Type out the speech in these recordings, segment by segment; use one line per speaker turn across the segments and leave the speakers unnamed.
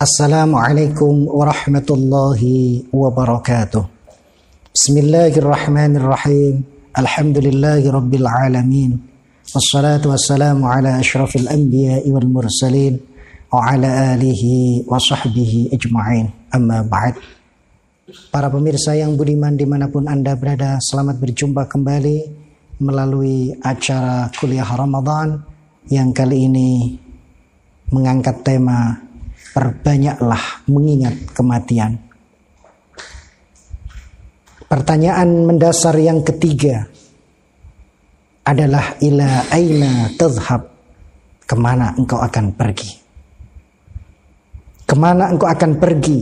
Assalamualaikum warahmatullahi wabarakatuh. Bismillahirrahmanirrahim. Alhamdulillahi rabbil alamin. Wassalatu. Para pemirsa yang budiman di mana pun Anda berada, selamat berjumpa kembali melalui acara kuliah Ramadan yang kali ini mengangkat tema perbanyaklah mengingat kematian. Pertanyaan mendasar yang ketiga adalah ila aina tadhhab? Ke mana engkau akan pergi? Ke mana engkau akan pergi?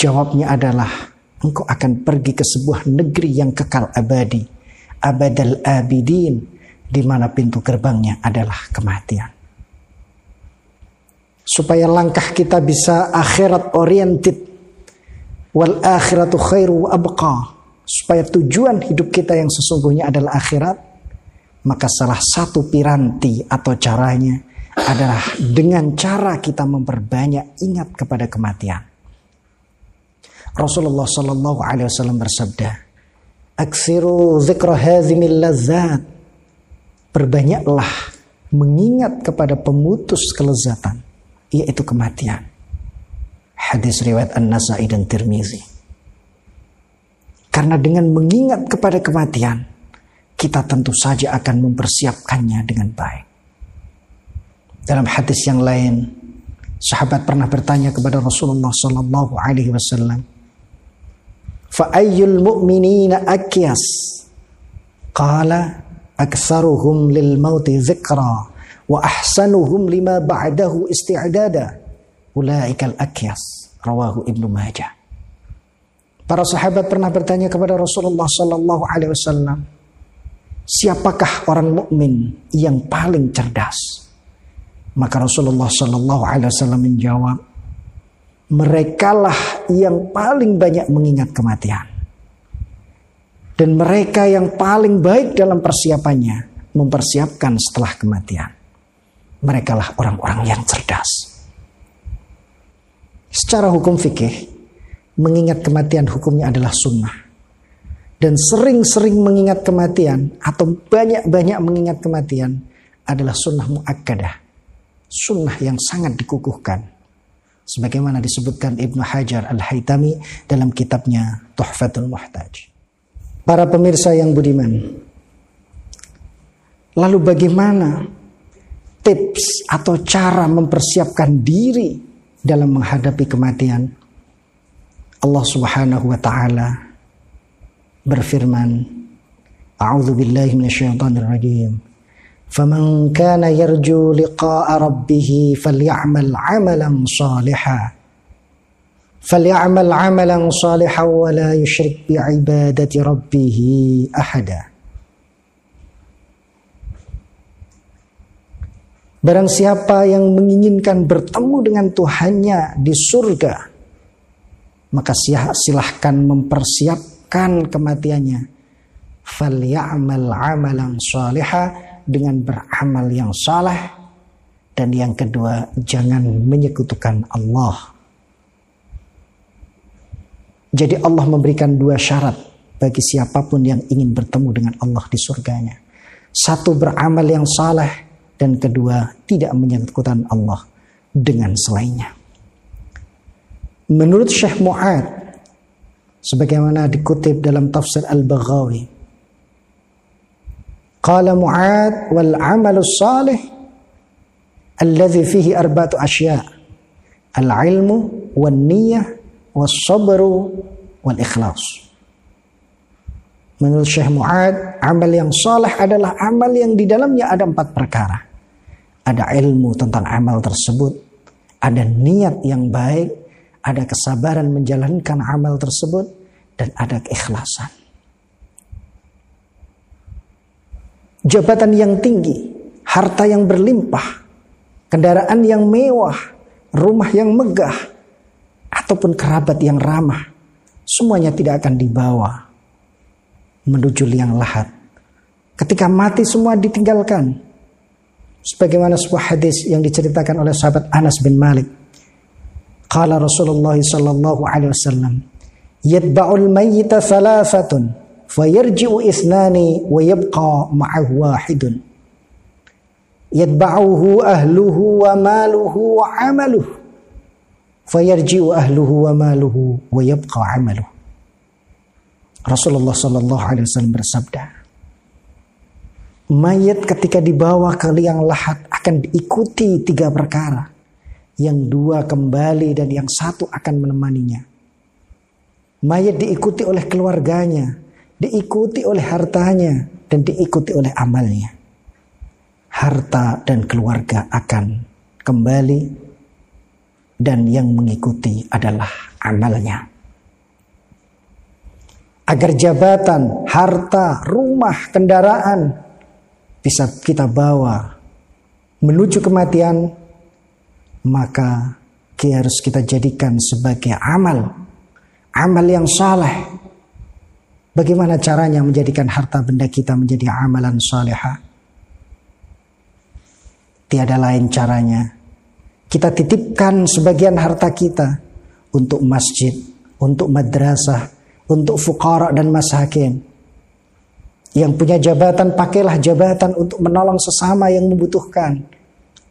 Jawabnya adalah engkau akan pergi ke sebuah negeri yang kekal abadi abadal abidin di mana pintu gerbangnya adalah kematian. Supaya langkah kita bisa akhirat oriented wal akhiratu khairu abqa. Supaya tujuan hidup kita yang sesungguhnya adalah akhirat maka salah satu piranti atau caranya adalah dengan cara kita memperbanyak ingat kepada kematian. Rasulullah Shallallahu Alaihi Wasallam bersabda aksiru zikra hazimil lazat perbanyaklah mengingat kepada pemutus kelezatan yaitu kematian Hadis riwayat An-Nasai dan Tirmizi. Karena dengan mengingat kepada kematian, kita tentu saja akan mempersiapkannya dengan baik. Dalam hadis yang lain, sahabat pernah bertanya kepada Rasulullah sallallahu alaihi wasallam, "Fa ayyul mu'minina akyas?" Qala, "Aktsaruhum lil mauti dzikra wa ahsanuhum lima ba'dahu isti'dada." Ulaikal akyas rawahu Ibnu Majah. Para sahabat pernah bertanya kepada Rasulullah sallallahu alaihi wasallam, siapakah orang mukmin yang paling cerdas? Maka Rasulullah sallallahu alaihi wasallam menjawab, merekalah yang paling banyak mengingat kematian. Dan mereka yang paling baik dalam persiapannya mempersiapkan setelah kematian. Merekalah orang-orang yang cerdas. Secara hukum fikih, mengingat kematian hukumnya adalah sunnah. Dan sering-sering mengingat kematian atau banyak-banyak mengingat kematian adalah sunnah muakkadah. Sunnah yang sangat dikukuhkan. Sebagaimana disebutkan Ibnu Hajar Al-Haytami dalam kitabnya Tuhfatul Muhtaj. Para pemirsa yang budiman. Lalu bagaimana tips atau cara mempersiapkan diri dalam menghadapi kematian. Allah Subhanahu wa taala berfirman, A'udzu billahi minasyaitonir rajim. فمن كان يرجو لقاء ربه فليعمل عملا صالحا فليعمل عملا صالحا ولا يشرك بعبادة ربه أحدا Barang siapa yang menginginkan bertemu dengan Tuhannya di surga, maka silahkan mempersiapkan kematiannya. Falyamal amalan salihah dengan beramal yang saleh dan yang kedua jangan menyekutukan Allah. Jadi Allah memberikan dua syarat bagi siapa pun yang ingin bertemu dengan Allah di surganya. Satu beramal yang saleh dan kedua tidak menyekutukan Allah dengan selainnya. Menurut Syekh Mu'ad sebagaimana dikutip dalam tafsir Al-Baghawi Qala Mu'ad wal amalu salih alladhi fihi arba'atu asya' al-ilmu niyyah was sabru wal Menurut Syekh Mu'ad, amal yang saleh adalah amal yang di dalamnya ada empat perkara. Ada ilmu tentang amal tersebut, ada niat yang baik, ada kesabaran menjalankan amal tersebut, dan ada keikhlasan. Jabatan yang tinggi, harta yang berlimpah, kendaraan yang mewah, rumah yang megah, ataupun kerabat yang ramah, semuanya tidak akan dibawa menuju liang lahat Ketika mati semua ditinggalkan. Sebagaimana sebuah hadis yang diceritakan oleh sahabat Anas bin Malik. Qala Rasulullah sallallahu alaihi wasallam, "Yatba'ul mayyita thalathatun, fayarji'u isnani wa yabqa ma'ahu wahidun." Yatba'uhu ahluhu wa maluhu wa 'amaluhu. Fayarji'u ahluhu wa maluhu wa yabqa 'amaluhu. Rasulullah sallallahu alaihi wasallam bersabda, mayat ketika dibawa ke liang lahat akan diikuti tiga perkara. Yang dua kembali dan yang satu akan menemaninya. Mayat diikuti oleh keluarganya, diikuti oleh hartanya, dan diikuti oleh amalnya. Harta dan keluarga akan kembali dan yang mengikuti adalah amalnya. Agar jabatan, harta, rumah, kendaraan, bisa kita bawa menuju kematian, maka harus kita jadikan sebagai amal, amal yang saleh. Bagaimana caranya menjadikan harta benda kita menjadi amalan salehah? Tiada lain caranya. Kita titipkan sebagian harta kita untuk masjid, untuk madrasah, untuk fukara dan masakin yang punya jabatan pakailah jabatan untuk menolong sesama yang membutuhkan.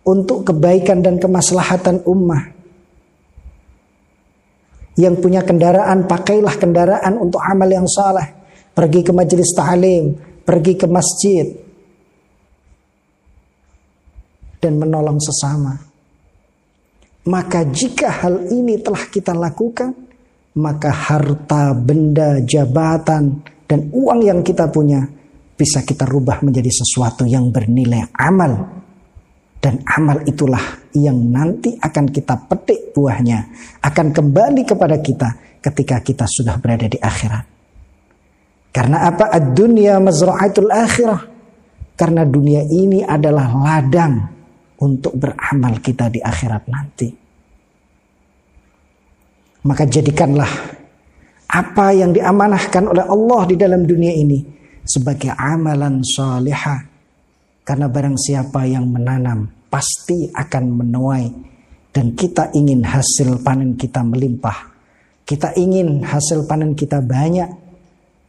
Untuk kebaikan dan kemaslahatan ummah. Yang punya kendaraan pakailah kendaraan untuk amal yang saleh. Pergi ke majelis ta'lim, pergi ke masjid. Dan menolong sesama. Maka jika hal ini telah kita lakukan, maka harta, benda, jabatan, dan uang yang kita punya bisa kita rubah menjadi sesuatu yang bernilai amal. Dan amal itulah yang nanti akan kita petik buahnya. Akan kembali kepada kita ketika kita sudah berada di akhirat. Karena apa? Ad-dunya mazra'atul akhirah. Karena dunia ini adalah ladang untuk beramal kita di akhirat nanti. Maka jadikanlah apa yang diamanahkan oleh Allah di dalam dunia ini sebagai amalan salihah. Karena barang siapa yang menanam pasti akan menuai dan kita ingin hasil panen kita melimpah. Kita ingin hasil panen kita banyak.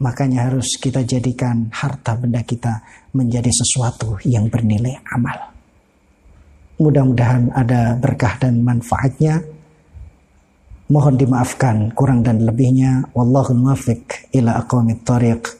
Makanya harus kita jadikan harta benda kita menjadi sesuatu yang bernilai amal. Mudah-mudahan ada berkah dan manfaatnya. Mohon dimaafkan kurang dan lebihnya. Wallahu muwaffiq ila aqwamit thariq.